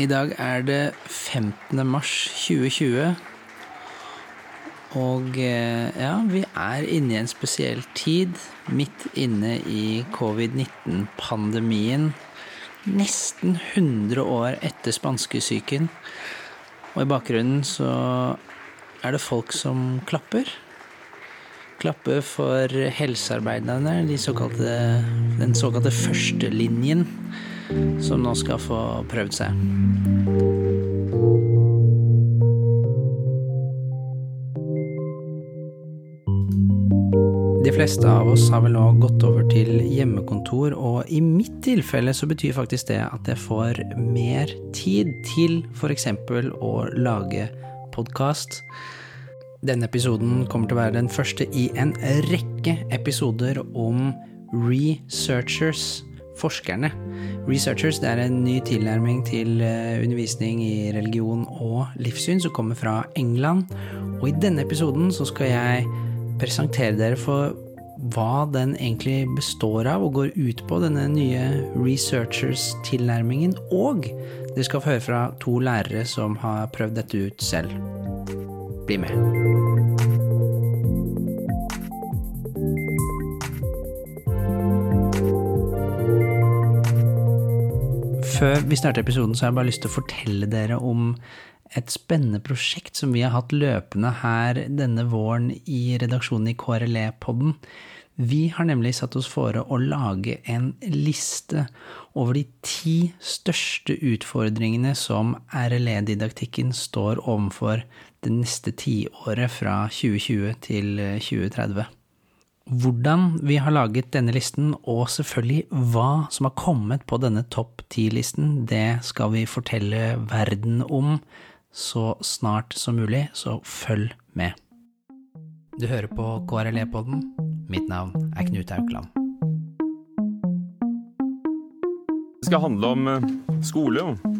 I dag er det 15. mars 2020. Og eh, ja, vi er inne i en spesiell tid. Midt inne i covid-19-pandemien. Nesten 100 år etter spanskesyken. Og i bakgrunnen så er det folk som klapper. Klapper for helsearbeiderne, de såkalte, den såkalte førstelinjen som nå skal få prøvd seg. De fleste av oss har vel nå gått over til hjemmekontor, og i mitt tilfelle så betyr faktisk det at jeg får mer tid til f.eks. å lage podkast. Denne episoden kommer til å være den første i en rekke episoder om researchers forskerne. Researchers er en ny tilnærming til eh, undervisning i religion og livssyn som kommer fra England. Og i denne episoden så skal jeg presentere dere for hva den egentlig består av og går ut på, denne nye researchers-tilnærmingen. Og dere skal få høre fra to lærere som har prøvd dette ut selv. Bli med. Før vi starter episoden, så har jeg bare lyst til å fortelle dere om et spennende prosjekt som vi har hatt løpende her denne våren i redaksjonen i KRLE-podden. Vi har nemlig satt oss fore å lage en liste over de ti største utfordringene som RLE-didaktikken står overfor det neste tiåret fra 2020 til 2030. Hvordan vi har laget denne listen, og selvfølgelig hva som har kommet på denne topp ti-listen, det skal vi fortelle verden om så snart som mulig, så følg med. Du hører på KRLE-podden. Mitt navn er Knut Aukland. Det skal handle om eh, skole, og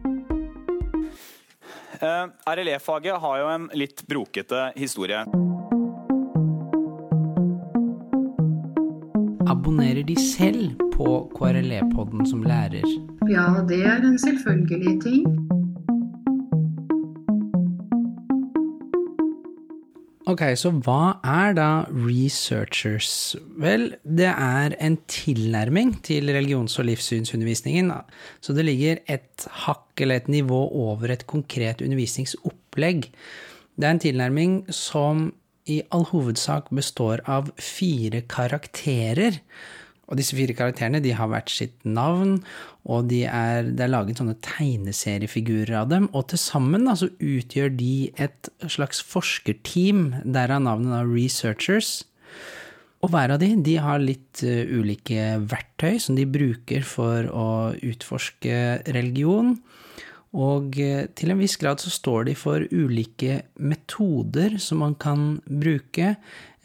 Eh, RLE-faget har jo en litt brokete historie. Abonnerer de selv på KRLE-podden som lærer? Ja, det er en selvfølgelig ting. Ok, så hva er da researchers? Vel, det er en tilnærming til religions- og livssynsundervisningen. Så det ligger et hakk eller et nivå over et konkret undervisningsopplegg. Det er en tilnærming som i all hovedsak består av fire karakterer. Og disse fire karakterene de har hvert sitt navn, og de er, det er laget sånne tegneseriefigurer av dem. Og til sammen da, så utgjør de et slags forskerteam, derav navnet da Researchers. Og hver av de, de har litt uh, ulike verktøy som de bruker for å utforske religion. Og uh, til en viss grad så står de for ulike metoder som man kan bruke.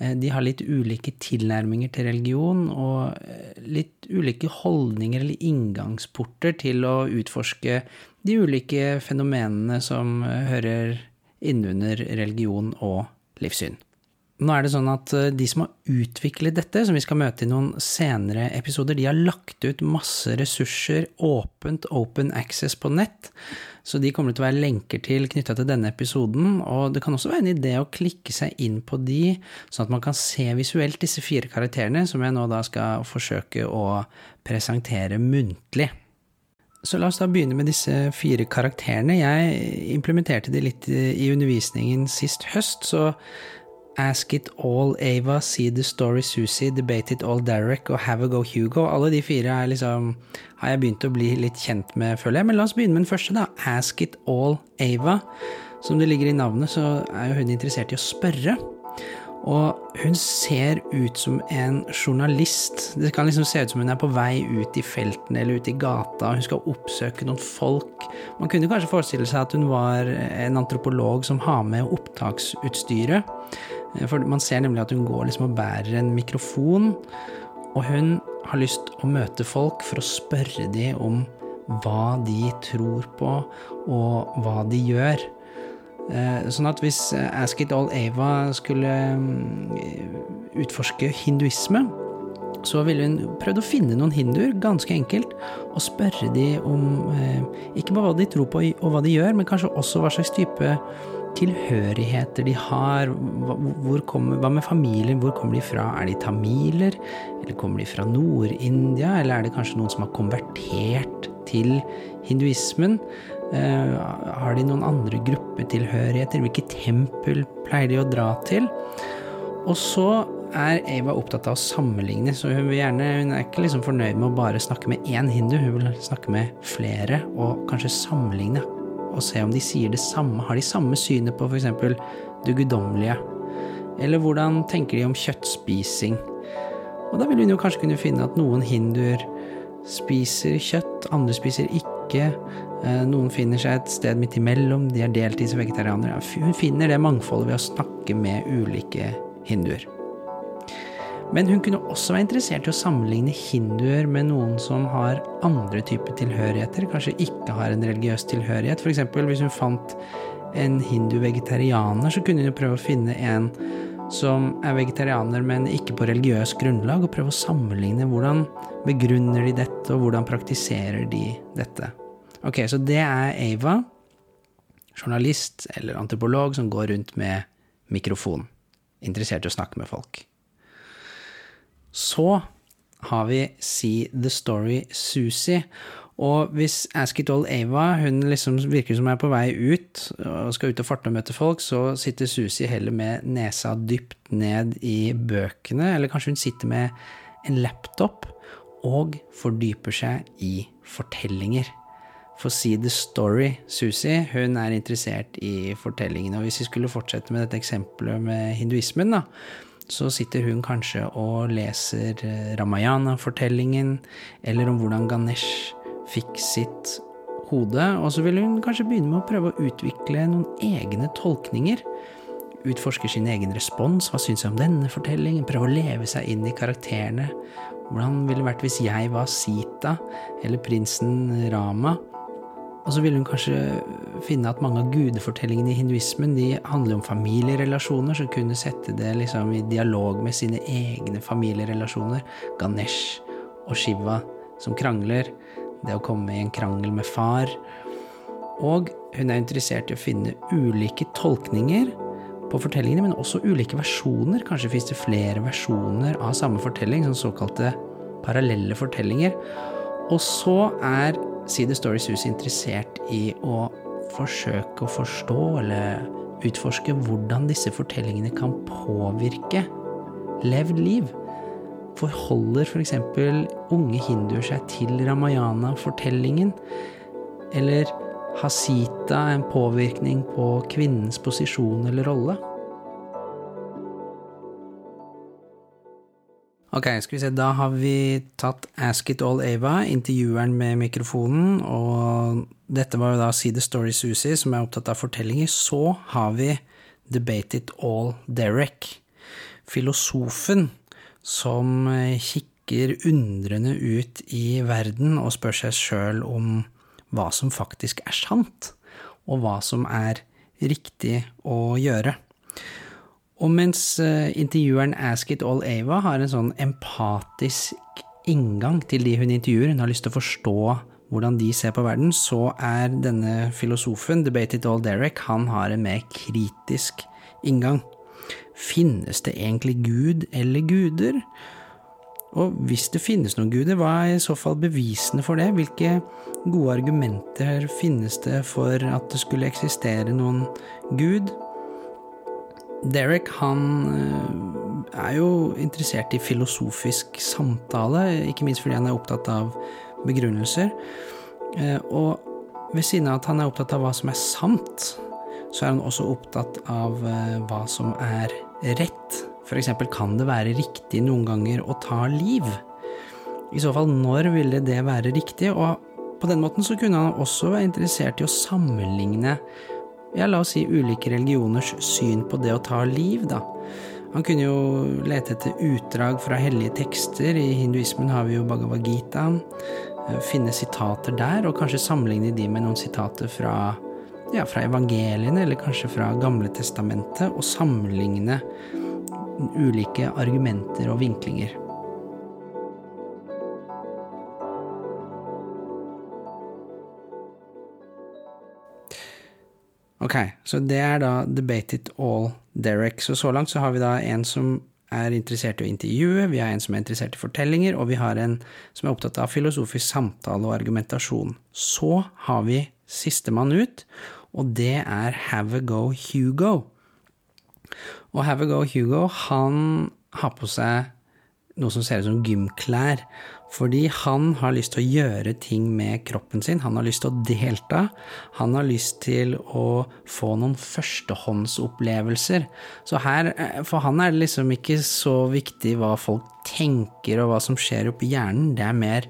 Uh, de har litt ulike tilnærminger til religion og litt ulike holdninger eller inngangsporter til å utforske de ulike fenomenene som hører innunder religion og livssyn. Nå er det sånn at de som har utviklet dette, som vi skal møte i noen senere episoder, de har lagt ut masse ressurser åpent, open access på nett. Så de kommer til å være lenker til knytta til denne episoden. Og det kan også være en idé å klikke seg inn på de, sånn at man kan se visuelt disse fire karakterene, som jeg nå da skal forsøke å presentere muntlig. Så la oss da begynne med disse fire karakterene. Jeg implementerte de litt i undervisningen sist høst, så Ask It All Ava, See The Story Susie, Debate It All Derek og Have A Go Hugo. Alle de fire er liksom, har jeg begynt å bli litt kjent med, føler jeg. Men la oss begynne med den første, da. Ask It All Ava. Som det ligger i navnet, så er jo hun interessert i å spørre. Og hun ser ut som en journalist. Det kan liksom se ut som hun er på vei ut i felten eller ut i gata, hun skal oppsøke noen folk. Man kunne kanskje forestille seg at hun var en antropolog som har med opptaksutstyret. For man ser nemlig at hun går liksom og bærer en mikrofon, og hun har lyst å møte folk for å spørre dem om hva de tror på, og hva de gjør. Eh, sånn at hvis Ask It All Ava skulle mm, utforske hinduisme, så ville hun prøvd å finne noen hinduer, ganske enkelt, og spørre de om eh, ikke bare hva de tror på og hva de gjør, men kanskje også hva slags type tilhørigheter de har. Kommer, hva med familien, hvor kommer de fra? Er de tamiler? Eller kommer de fra Nord-India? Eller er det kanskje noen som har konvertert til hinduismen? Uh, har de noen andre gruppetilhørigheter? Hvilke tempel pleier de å dra til? Og så er Eva opptatt av å sammenligne, så hun, gjerne, hun er ikke liksom fornøyd med å bare snakke med én hindu, hun vil snakke med flere, og kanskje sammenligne, og se om de sier det samme, har de samme synet på f.eks. det guddommelige, eller hvordan tenker de om kjøttspising? Og da vil hun jo kanskje kunne finne at noen hinduer spiser kjøtt, andre spiser ikke. Eh, noen finner seg et sted midt imellom, de er deltids- og vegetarianere. Hun finner det mangfoldet ved å snakke med ulike hinduer. Men hun kunne også være interessert i å sammenligne hinduer med noen som har andre typer tilhørigheter, kanskje ikke har en religiøs tilhørighet. F.eks. hvis hun fant en hindu-vegetarianer, så kunne hun jo prøve å finne en som er vegetarianer, men ikke på religiøst grunnlag, og prøve å sammenligne hvordan begrunner de dette, og hvordan praktiserer de dette. Ok, så det er Ava, journalist eller antropolog som går rundt med mikrofon, interessert i å snakke med folk. Så har vi See the Story Susie. Og hvis Ask It All Ava hun liksom virker som er på vei ut og skal ut og farte og møte folk, så sitter Susie heller med nesa dypt ned i bøkene, eller kanskje hun sitter med en laptop og fordyper seg i fortellinger. For si the Story Susie, hun er interessert i fortellingene. Og hvis vi skulle fortsette med dette eksempelet med hinduismen, da, så sitter hun kanskje og leser eh, Ramayana-fortellingen, eller om hvordan Ganesh fikk sitt hode, og så vil hun kanskje begynne med å prøve å utvikle noen egne tolkninger. Utforsker sin egen respons, hva syns jeg om denne fortellingen, prøve å leve seg inn i karakterene. Hvordan ville det vært hvis jeg var Sita, eller prinsen Rama? Og så vil hun kanskje finne at mange av gudefortellingene i hinduismen de handler om familierelasjoner, så kunne sette det liksom i dialog med sine egne familierelasjoner. Ganesh og Shiva som krangler, det å komme i en krangel med far. Og hun er interessert i å finne ulike tolkninger på fortellingene, men også ulike versjoner. Kanskje fins det flere versjoner av samme fortelling, som såkalte parallelle fortellinger. Og så er See the Stories Hus interessert i å forsøke å forstå eller utforske hvordan disse fortellingene kan påvirke levd liv. Forholder f.eks. For unge hinduer seg til Ramayana-fortellingen? Eller har Sita en påvirkning på kvinnens posisjon eller rolle? Ok, skal vi se, da har vi tatt Ask It All Ava, intervjueren med mikrofonen, og dette var jo da See The Story Susie, som er opptatt av fortellinger. Så har vi Debate It All Derek, filosofen som kikker undrende ut i verden og spør seg sjøl om hva som faktisk er sant, og hva som er riktig å gjøre. Og mens uh, intervjueren Ask It All Ava har en sånn empatisk inngang til de hun intervjuer, hun har lyst til å forstå hvordan de ser på verden, så er denne filosofen, Debate It All Derek, han har en mer kritisk inngang. Finnes det egentlig Gud eller guder? Og hvis det finnes noen guder, hva er i så fall bevisene for det? Hvilke gode argumenter finnes det for at det skulle eksistere noen gud? Derek han eh, er jo interessert i filosofisk samtale, ikke minst fordi han er opptatt av begrunnelser. Eh, og ved siden av at han er opptatt av hva som er sant, så er han også opptatt av eh, hva som er rett eksempel, kan det være riktig noen ganger å ta liv? I så fall, når ville det være riktig? Og på den måten så kunne han også være interessert i å sammenligne ja, la oss si ulike religioners syn på det å ta liv, da. Han kunne jo lete etter utdrag fra hellige tekster. I hinduismen har vi jo Bhagavad Gita. Finne sitater der, og kanskje sammenligne de med noen sitater fra, ja, fra evangeliene, eller kanskje fra Gamle testamentet, og sammenligne ulike argumenter og vinklinger. Ok, så det er da Debate It All Derek. Så så langt så har vi da en som er interessert i å intervjue, vi har en som er interessert i fortellinger, og vi har en som er opptatt av filosofisk samtale og argumentasjon. Så har vi sistemann ut, og det er Have a Go Hugo. Og Have a Go Hugo, han har på seg noe som ser ut som gymklær. Fordi han har lyst til å gjøre ting med kroppen sin. Han har lyst til å delta. Han har lyst til å få noen førstehåndsopplevelser. Så her, eh, for han er det liksom ikke så viktig hva folk tenker og hva som skjer oppi hjernen. Det er mer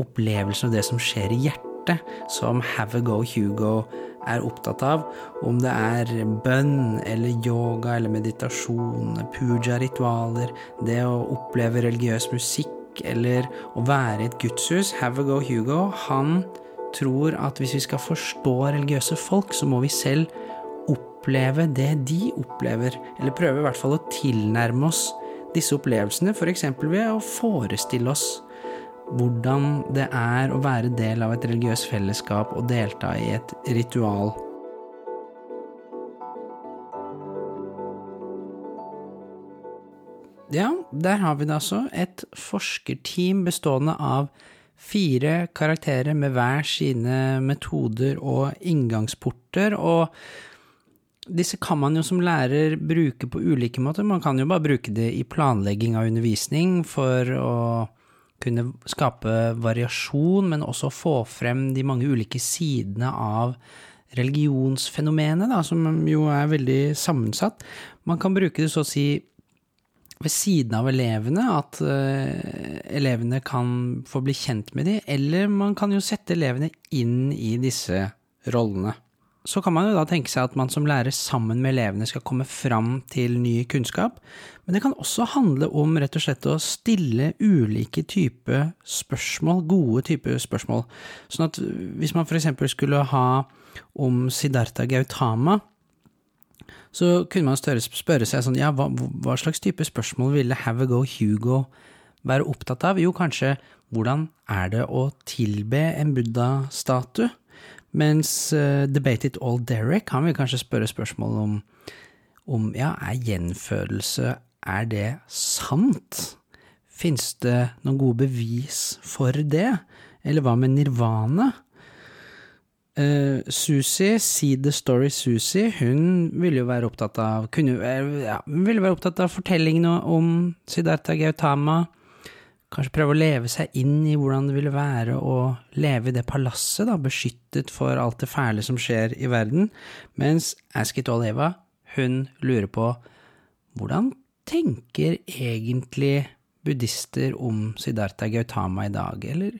opplevelsen av det som skjer i hjertet, som Have a Go Hugo er opptatt av, om det er bønn eller yoga eller meditasjon, puja-ritualer, det å oppleve religiøs musikk eller å være i et gudshus. Have a go Hugo, han tror at hvis vi skal forstå religiøse folk, så må vi selv oppleve det de opplever, eller prøve i hvert fall å tilnærme oss disse opplevelsene, f.eks. ved å forestille oss hvordan det er å være del av et religiøst fellesskap og delta i et ritual. Ja, der har vi det altså. Et forskerteam bestående av fire karakterer med hver sine metoder og inngangsporter, og disse kan man jo som lærer bruke på ulike måter. Man kan jo bare bruke det i planlegging av undervisning for å kunne skape variasjon, men også få frem de mange ulike sidene av religionsfenomenet, da, som jo er veldig sammensatt. Man kan bruke det så å si ved siden av elevene, at uh, elevene kan få bli kjent med dem, eller man kan jo sette elevene inn i disse rollene. Så kan man jo da tenke seg at man som lærer sammen med elevene skal komme fram til ny kunnskap, men det kan også handle om rett og slett å stille ulike typer spørsmål, gode typer spørsmål. Sånn at hvis man eksempel skulle ha om Siddhartha Gautama, så kunne man spørre seg sånn, ja, hva, hva slags type spørsmål ville Have a Go Hugo være opptatt av? Jo, kanskje hvordan er det å tilbe en buddha-statue? Mens uh, Debate It All Derek han vil kanskje spørre spørsmål om om ja, er gjenfødelse er det sant? Fins det noen gode bevis for det? Eller hva med nirvana? Uh, Susie, See the Story Susie, hun ville jo være opptatt av kunne, ja, ville være opptatt av fortellingene om Siddhartha Gautama. Kanskje prøve å leve seg inn i hvordan det ville være å leve i det palasset, da, beskyttet for alt det fæle som skjer i verden, mens Askit Oleva, hun lurer på hvordan tenker egentlig buddhister om Siddhartha Gautama i dag, eller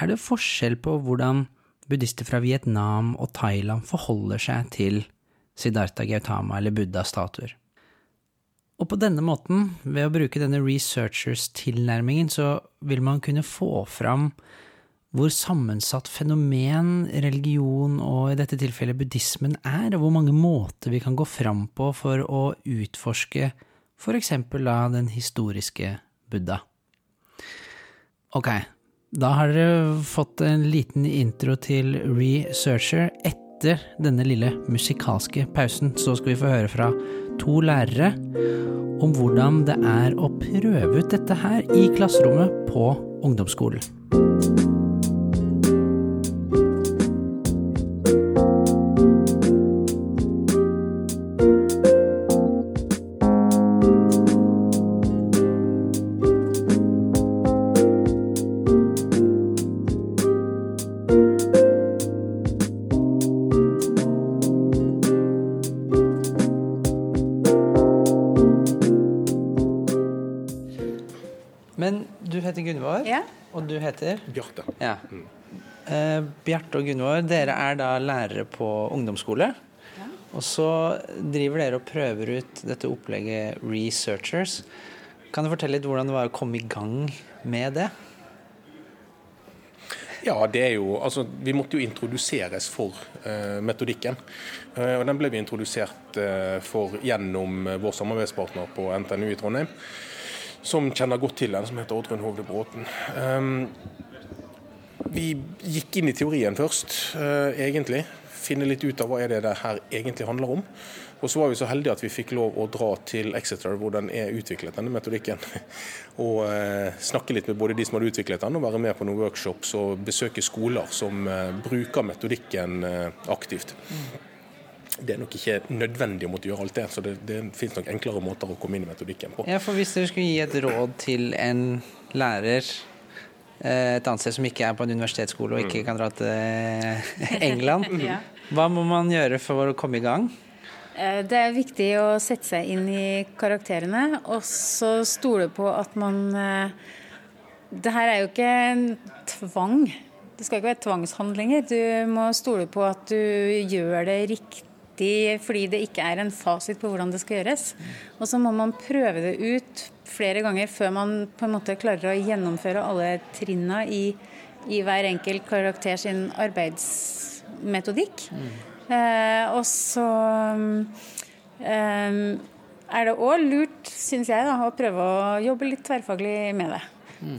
er det forskjell på hvordan buddhister fra Vietnam og Thailand forholder seg til Siddhartha Gautama eller Buddha-statuer? Og på denne måten, ved å bruke denne researchers-tilnærmingen, så vil man kunne få fram hvor sammensatt fenomen religion, og i dette tilfellet buddhismen, er, og hvor mange måter vi kan gå fram på for å utforske for eksempel da den historiske Buddha. Ok, da har dere fått en liten intro til Researcher. Etter denne lille musikalske pausen så skal vi få høre fra to lærere om hvordan det er å prøve ut dette her i klasserommet på ungdomsskolen. Bjarte og Gunvor, dere er da lærere på ungdomsskole. Og så driver dere og prøver ut dette opplegget Researchers. Kan du fortelle litt hvordan det var å komme i gang med det? Ja, det er jo, altså, Vi måtte jo introduseres for uh, metodikken. Uh, og Den ble vi introdusert uh, for gjennom vår samarbeidspartner på NTNU i Trondheim, som kjenner godt til den, som heter Oddrun Hovde Bråten. Eh, vi gikk inn i teorien først, eh, egentlig. Finne litt ut av hva er det det her egentlig handler om. Og så var vi så heldige at vi fikk lov å dra til Exeter, hvor den er utviklet, denne metodikken. Og eh, snakke litt med både de som hadde utviklet den, og være med på noen workshops og besøke skoler som eh, bruker metodikken aktivt. Det er nok ikke nødvendig å måtte gjøre alt det, så det, det finnes nok enklere måter å komme inn i metodikken på. Ja, for Hvis dere skulle gi et råd til en lærer et annet sted som ikke er på en universitetsskole og ikke kan dra til England, hva må man gjøre for å komme i gang? Eh, Det er viktig å sette seg inn i karakterene, og så stole på at man eh, Det her er jo ikke en tvang. Det skal ikke være tvangshandlinger. Du må stole på at du gjør det riktig fordi det ikke er en fasit på hvordan det skal gjøres. Og så må man prøve det ut flere ganger før man på en måte klarer å gjennomføre alle trinna i, i hver enkelt karakter sin arbeidsmetodikk. Eh, og så eh, er det òg lurt, syns jeg, da, å prøve å jobbe litt tverrfaglig med det.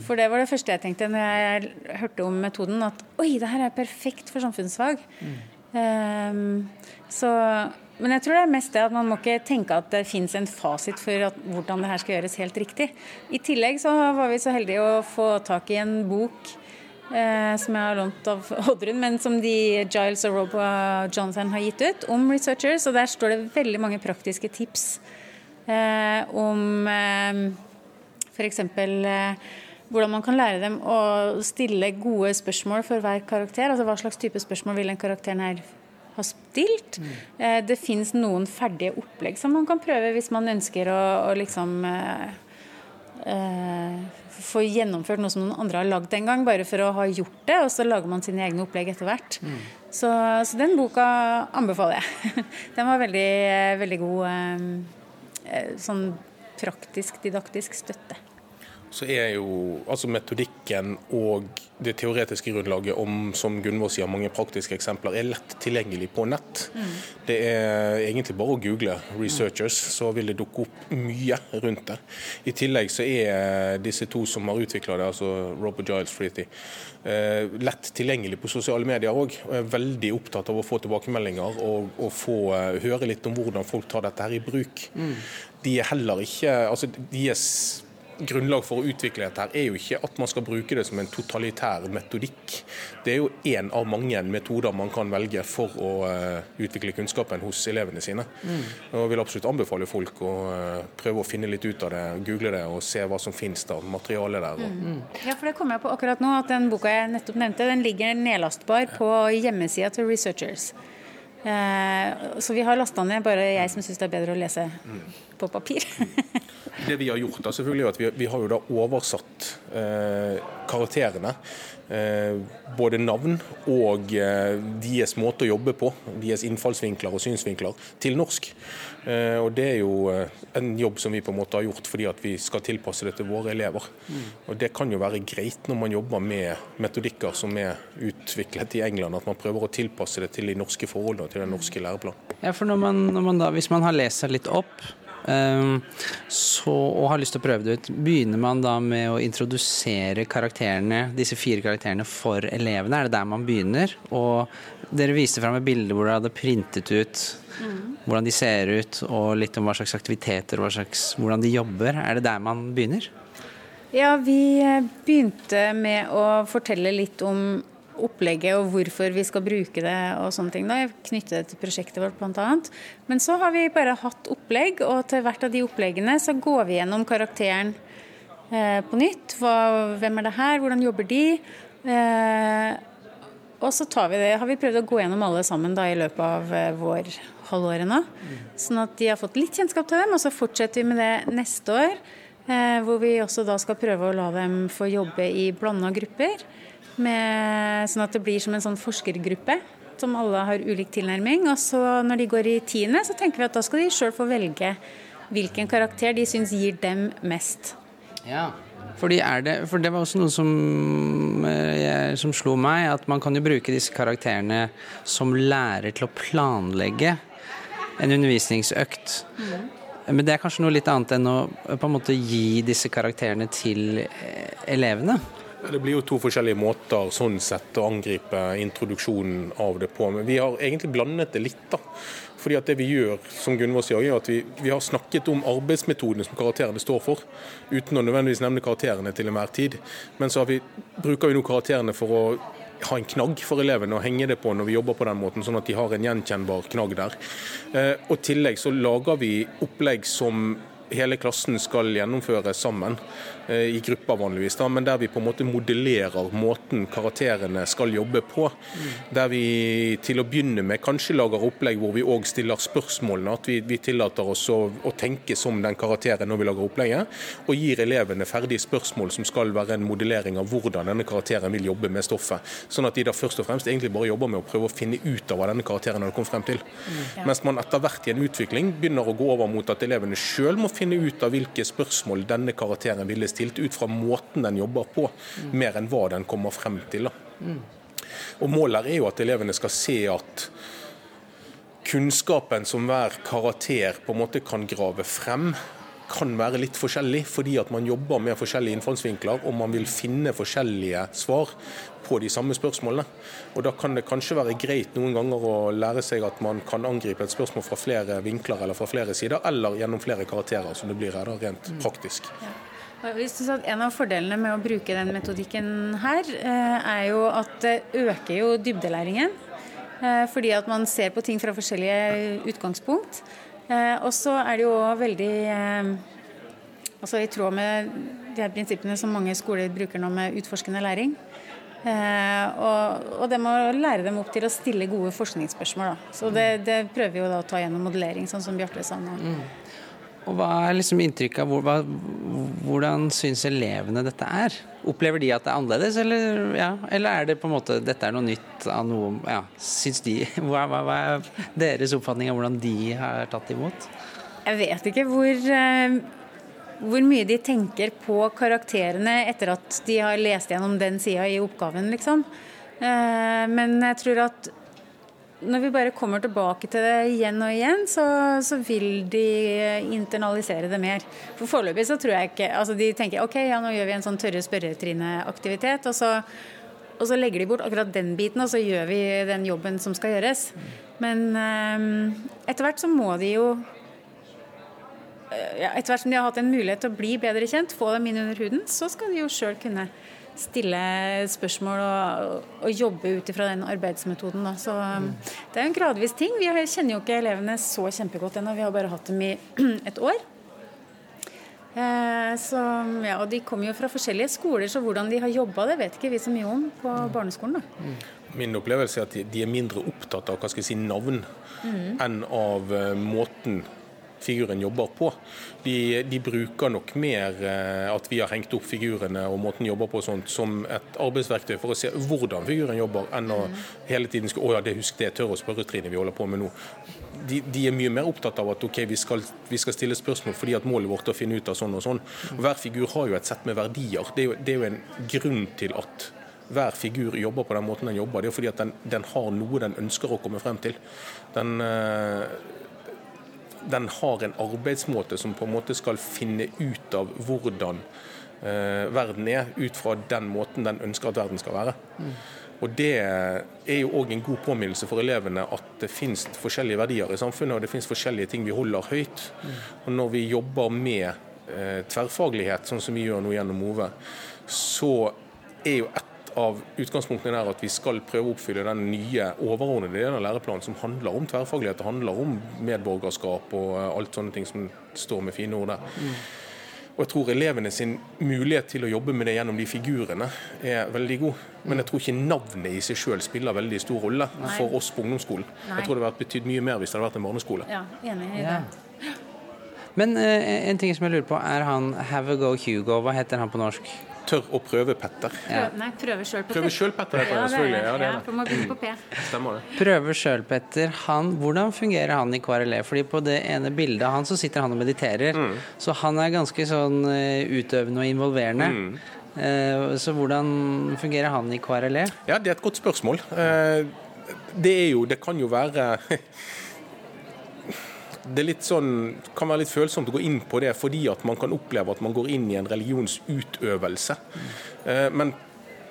For det var det første jeg tenkte når jeg hørte om metoden, at oi, det her er perfekt for samfunnsfag. Eh, så, men jeg tror det er mest det at man må ikke tenke at det fins en fasit for at, hvordan det her skal gjøres helt riktig. I tillegg så var vi så heldige å få tak i en bok eh, som jeg har lånt av Oddrun, men som de Giles og Rob og Jonathan har gitt ut, om researchers. Og der står det veldig mange praktiske tips eh, om eh, f.eks. Eh, hvordan man kan lære dem å stille gode spørsmål for hver karakter. Altså hva slags type spørsmål vil den karakteren her ha stilt. Eh, det fins noen ferdige opplegg som man kan prøve hvis man ønsker å, å liksom eh, eh, få gjennomført noe som noen andre har lagd en gang, bare for å ha gjort det, og så lager man sine egne opplegg etter hvert. Så, så den boka anbefaler jeg. Den var veldig, veldig god eh, eh, sånn praktisk, didaktisk støtte. Så er jo altså metodikken og det teoretiske grunnlaget om, som Gunvor sier, mange praktiske eksempler, er lett tilgjengelig på nett. Det er egentlig bare å google 'researchers', så vil det dukke opp mye rundt det. I tillegg så er disse to som har utvikla det, altså Robert Giles Freety, eh, lett tilgjengelig på sosiale medier òg. Og er veldig opptatt av å få tilbakemeldinger og, og få eh, høre litt om hvordan folk tar dette her i bruk. De er heller ikke altså deres grunnlag for å utvikle dette her er jo ikke at man skal bruke det som en totalitær metodikk. Det er jo én av mange metoder man kan velge for å eh, utvikle kunnskapen hos elevene sine. Og jeg vil absolutt anbefale folk å eh, prøve å finne litt ut av det, google det og se hva som finnes av materiale der. Mm. Ja, for det kom jeg på akkurat nå, at den boka jeg nettopp nevnte, den ligger nedlastbar på hjemmesida til Researchers. Eh, så vi har lasta ned, bare jeg som syns det er bedre å lese på papir. Det vi har gjort, da, selvfølgelig, er at vi, vi har jo da oversatt eh, karakterene. Eh, både navn og eh, deres måte å jobbe på, deres innfallsvinkler og synsvinkler, til norsk. Eh, og Det er jo eh, en jobb som vi på en måte har gjort fordi at vi skal tilpasse det til våre elever. Og Det kan jo være greit når man jobber med metodikker som er utviklet i England, at man prøver å tilpasse det til de norske forholdene og til den norske læreplanen. Ja, for når man, når man da, Hvis man har lest seg litt opp så, og har lyst til å prøve det ut, begynner man da med å introdusere karakterene, disse fire karakterene for elevene? Er det der man begynner? Og dere viste fram et bilde hvor dere hadde printet ut hvordan de ser ut, og litt om hva slags aktiviteter og hvordan de jobber. Er det der man begynner? Ja, vi begynte med å fortelle litt om opplegget og hvorfor vi skal bruke det og sånne ting. Knytte det til prosjektet vårt bl.a. Men så har vi bare hatt opplegg, og til hvert av de oppleggene så går vi gjennom karakteren eh, på nytt. Hva, hvem er det her, hvordan jobber de? Eh, og så tar vi det, har vi prøvd å gå gjennom alle sammen da, i løpet av eh, vår halvårene. Sånn at de har fått litt kjennskap til dem, og så fortsetter vi med det neste år. Hvor vi også da skal prøve å la dem få jobbe i blanda grupper. Med, sånn at det blir som en sånn forskergruppe som alle har ulik tilnærming. Og så når de går i tiende, så tenker vi at da skal de sjøl få velge hvilken karakter de syns gir dem mest. Ja, fordi er det, for det var også noe som, eh, som slo meg, at man kan jo bruke disse karakterene som lærer til å planlegge en undervisningsøkt. Mm. Men det er kanskje noe litt annet enn å på en måte gi disse karakterene til eh, elevene? Det blir jo to forskjellige måter sånn sett å angripe introduksjonen av det på. Men vi har egentlig blandet det litt. da. Fordi at det vi gjør, som Gunvor sier, er at vi, vi, har snakket om arbeidsmetodene som karakterene står for, uten å nødvendigvis nevne karakterene til enhver tid. Men så vi, bruker vi nå karakterene for å ha en knagg for elevene og henge det på når vi jobber på den måten, sånn at de har en gjenkjennbar knagg der. Eh, og tillegg så lager vi opplegg som hele klassen skal gjennomføre sammen. Eh, i grupper vanligvis, da, men der vi på en måte modellerer måten karakterene skal jobbe på. Der vi til å begynne med kanskje lager opplegg hvor vi òg stiller spørsmålene. At vi, vi tillater oss å, å, tenke som den karakteren når vi lager opplegget. Og gir elevene ferdige spørsmål som skal være en modellering av hvordan denne karakteren vil jobbe med stoffet. Sånn at de da først og fremst egentlig bare jobber med å prøve å finne ut av hva denne karakteren har kommet frem til. Mm. Mens man etter hvert i en utvikling begynner å gå over mot at elevene sjøl må finne ut av hvilke spørsmål denne karakteren ville stilt ut fra måten den jobber på, mm. mer enn hva den kommer frem til. Mm. Og Målet er jo at elevene skal se at kunnskapen som hver karakter på en måte kan grave frem, kan være litt forskjellig, fordi at man jobber med forskjellige innfallsvinkler og man vil finne forskjellige svar på de samme spørsmålene. Og Da kan det kanskje være greit noen ganger å lære seg at man kan angripe et spørsmål fra flere vinkler eller fra flere sider, eller gjennom flere karakterer, som det blir her, da, rent mm. praktisk. Ja. En av fordelene med å bruke den metodikken her, eh, er jo at det øker jo dybdelæringen. Eh, fordi at man ser på ting fra forskjellige utgangspunkt. Eh, og så er det jo veldig altså i tråd med de her prinsippene som mange skoler bruker nå med utforskende læring. og, og det må lære dem opp til å stille gode forskningsspørsmål. Da. Så det, det, prøver vi jo da å ta gjennom modellering, sånn som Bjarte sa nå. Mm. Og Hva er liksom inntrykket av hva, Hvordan syns elevene dette er? Opplever de at det er annerledes, eller, ja, eller er det på en måte dette er noe nytt av noe ja, syns de, hva, hva, hva, er deres oppfatning av hvordan de har tatt imot? Jeg vet ikke hvor, eh, hvor mye de tenker på karakterene etter at de har lest gjennom den sida i oppgaven, liksom. Eh, men jeg tror at når vi bare kommer tilbake til det igjen og igjen, så, så vil de internalisere det mer. For Foreløpig så tror jeg ikke altså De tenker ok, ja, nå gjør vi en sånn tørre spørretrinne-aktivitet. Og, og, så legger de bort akkurat den biten, og så gjør vi den jobben som skal gjøres. Men um, etter hvert så må de jo ja, Etter hvert som de har hatt en mulighet til å bli bedre kjent, få dem inn under huden, så skal de jo sjøl kunne stille spørsmål og, og jobbe ut ifra den arbeidsmetoden. Da. Så mm. Det er jo en gradvis ting. Vi kjenner jo ikke elevene så kjempegodt ennå. Vi har bare hatt dem i et år. Eh, så, ja, og De kommer jo fra forskjellige skoler, så hvordan de har jobba, det vet ikke vi så mye om på barneskolen. da. Min opplevelse er at de er mindre opptatt av hva skal jeg si, navn mm. enn av uh, måten figuren jobber på. De, de, bruker nok mer eh, at vi har hengt opp figurene og måten de jobber på sånt, som et arbeidsverktøy for å se hvordan figuren jobber, enn å hele tiden skulle, å ja, det husk det tørre spørretrinnet vi holder på med nå. De, de, er mye mer opptatt av at ok, vi skal, vi skal, stille spørsmål fordi at målet vårt er å finne ut av sånn og sånn. Og hver figur har jo et sett med verdier. Det er jo, det er jo en grunn til at hver figur jobber på den måten den jobber. Det er fordi at den, den har noe den ønsker å komme frem til. Den, øh, den har en arbeidsmåte som på en måte skal finne ut av hvordan eh, verden er, ut fra den måten den ønsker at verden skal være. Mm. Og Det er jo òg en god påminnelse for elevene at det finnes forskjellige verdier i samfunnet, og det finnes forskjellige ting vi holder høyt. Mm. Og Når vi jobber med eh, tverrfaglighet, sånn som vi gjør nå gjennom OVE, så er jo et av utgangspunktet er at vi skal prøve å oppfylle den nye overordnede delen av læreplanen som handler om tverrfaglighet, det handler om medborgerskap og eh, alt sånne ting som står med fine ord der. Mm. Og jeg tror elevene sin mulighet til å jobbe med det gjennom de figurene er veldig god. Men jeg tror ikke navnet i seg selv spiller veldig stor rolle Nei. for oss på ungdomsskolen. Nei. Jeg tror det hadde betydd mye mer hvis det hadde vært en barneskole. Ja, enig i det. Men eh, en ting som jeg lurer på, er han Have a go Hugo, hva heter han på norsk? Tør å prøve, Petter. Ja. Prøv, nei, prøve sjøl, Petter. Prøve sjøl, Petter, heter det, selvfølgelig. Ja, det er det. for man begynner på P. Stemmer det. Prøver sjøl, Petter. Han, hvordan fungerer han i KRLE? Fordi på det ene bildet av han så sitter han og mediterer. Mm. Så han er ganske sånn eh, utøvende og involverende. Mm. Eh, Så hvordan fungerer han i KRLE? Ja, det er et godt spørsmål. Eh, Det er jo Det kan jo være det sånn, kan være litt følsomt å gå inn på det, fordi at man kan oppleve at man går inn i en religionsutøvelse. Eh, Men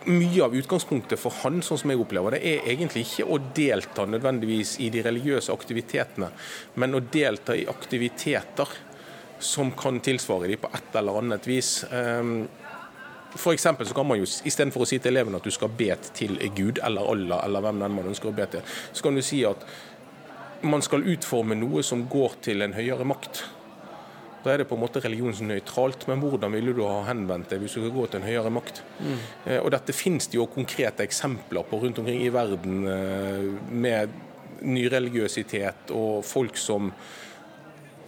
mye av utgangspunktet for han, sånn som jeg opplever det, er egentlig ikke å delta nødvendigvis i de religiøse aktivitetene, men å delta i aktiviteter som kan tilsvare de på et eller annet vis. Eh, For så kan man jo, Istedenfor å si til elevene at du skal be til Gud eller Allah, eller hvem den man ønsker å be til, så kan du si at man skal utforme noe som går til en høyere makt. Da er det på en måte religionsnøytralt, men hvordan ville du ha henvendt deg hvis du skal gå til en høyere makt? Mm. Og Dette finnes det jo konkrete eksempler på rundt omkring i verden, eh, med nyreligiøsitet og folk som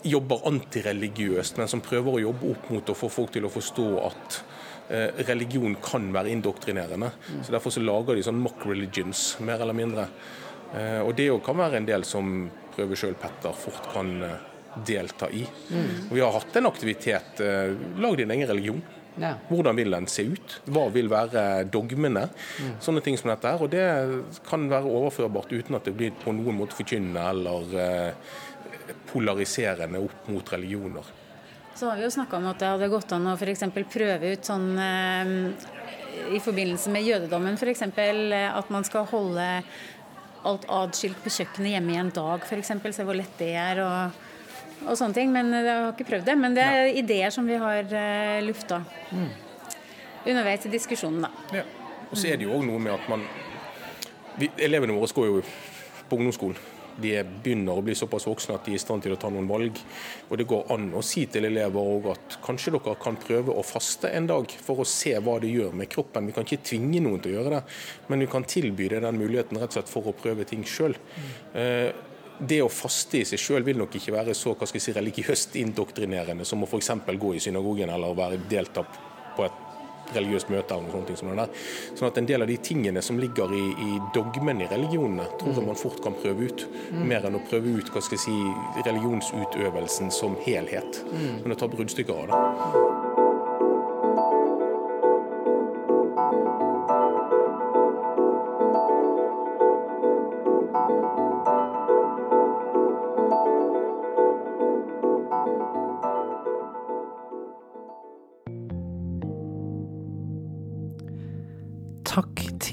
jobber antireligiøst, men som prøver å jobbe opp mot å få folk til å forstå at eh, religion kan være indoktrinerende. Så Derfor så lager de sånn mock religions, mer eller mindre. Eh, Og det jo kan være en del som prøver sjøl Petter fort kan eh, delta i. Og Vi har hatt en aktivitet, eh, lag din egen religion. Ja. Hvordan vil den se ut? Hva vil være dogmene? Sånne ting som dette her. Og det kan være overførbart uten at det blir på noen måte forkynnende eller polariserende opp mot religioner. Så har vi jo snakka om at det hadde gått an å f.eks. prøve ut sånn i forbindelse med jødedommen f.eks. at man skal holde alt adskilt på kjøkkenet hjemme i en dag f.eks. Se hvor lett det er og, og sånne ting. Men jeg har ikke prøvd det. Men det er ideer som vi har uh, lufta underveis i diskusjonen, da. Ja. Og så er det jo òg noe med at man vi, Elevene våre går jo på ungdomsskolen. De er, begynner å bli såpass voksne at de er i stand til å ta noen valg. Og det går an å si til elever at kanskje dere kan prøve å faste en dag for å se hva det gjør med kroppen. Vi kan ikke tvinge noen til å gjøre det, men vi kan tilby det den muligheten rett og slett for å prøve ting sjøl. Det å faste i seg sjøl vil nok ikke være så hva skal jeg si, religiøst indoktrinerende som å f.eks. gå i synagogen eller være delta på et religiøst møte eller noe sånt. Som det der. Sånn at En del av de tingene som ligger i, i dogmene i religionene, tror jeg man fort kan prøve ut. Mer enn å prøve ut hva skal jeg si, religionsutøvelsen som helhet. Men å ta bruddstykker av det.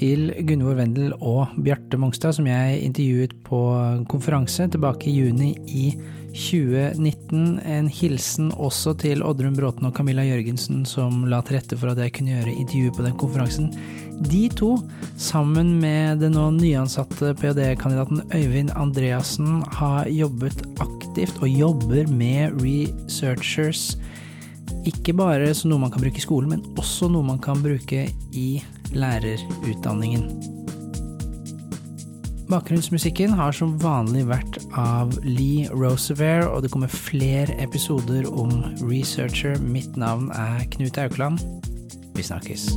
Til Gunvor Wendel og Bjarte Mongstad, som jeg intervjuet på konferanse tilbake i juni i 2019. En hilsen også til Oddrun Bråten og Camilla Jørgensen, som la til rette for at jeg kunne gjøre intervju på den konferansen. De to, sammen med den nå nyansatte ph.d.-kandidaten Øyvind Andreassen, har jobbet aktivt og jobber med researchers. Ikke bare som noe man kan bruke i skolen, men også noe man kan bruke i lærerutdanningen. Bakgrunnsmusikken har som vanlig vært av Lee Rosevere og det kommer flere episoder om researcher. Mitt navn er Knut Aukland. Vi snakkes.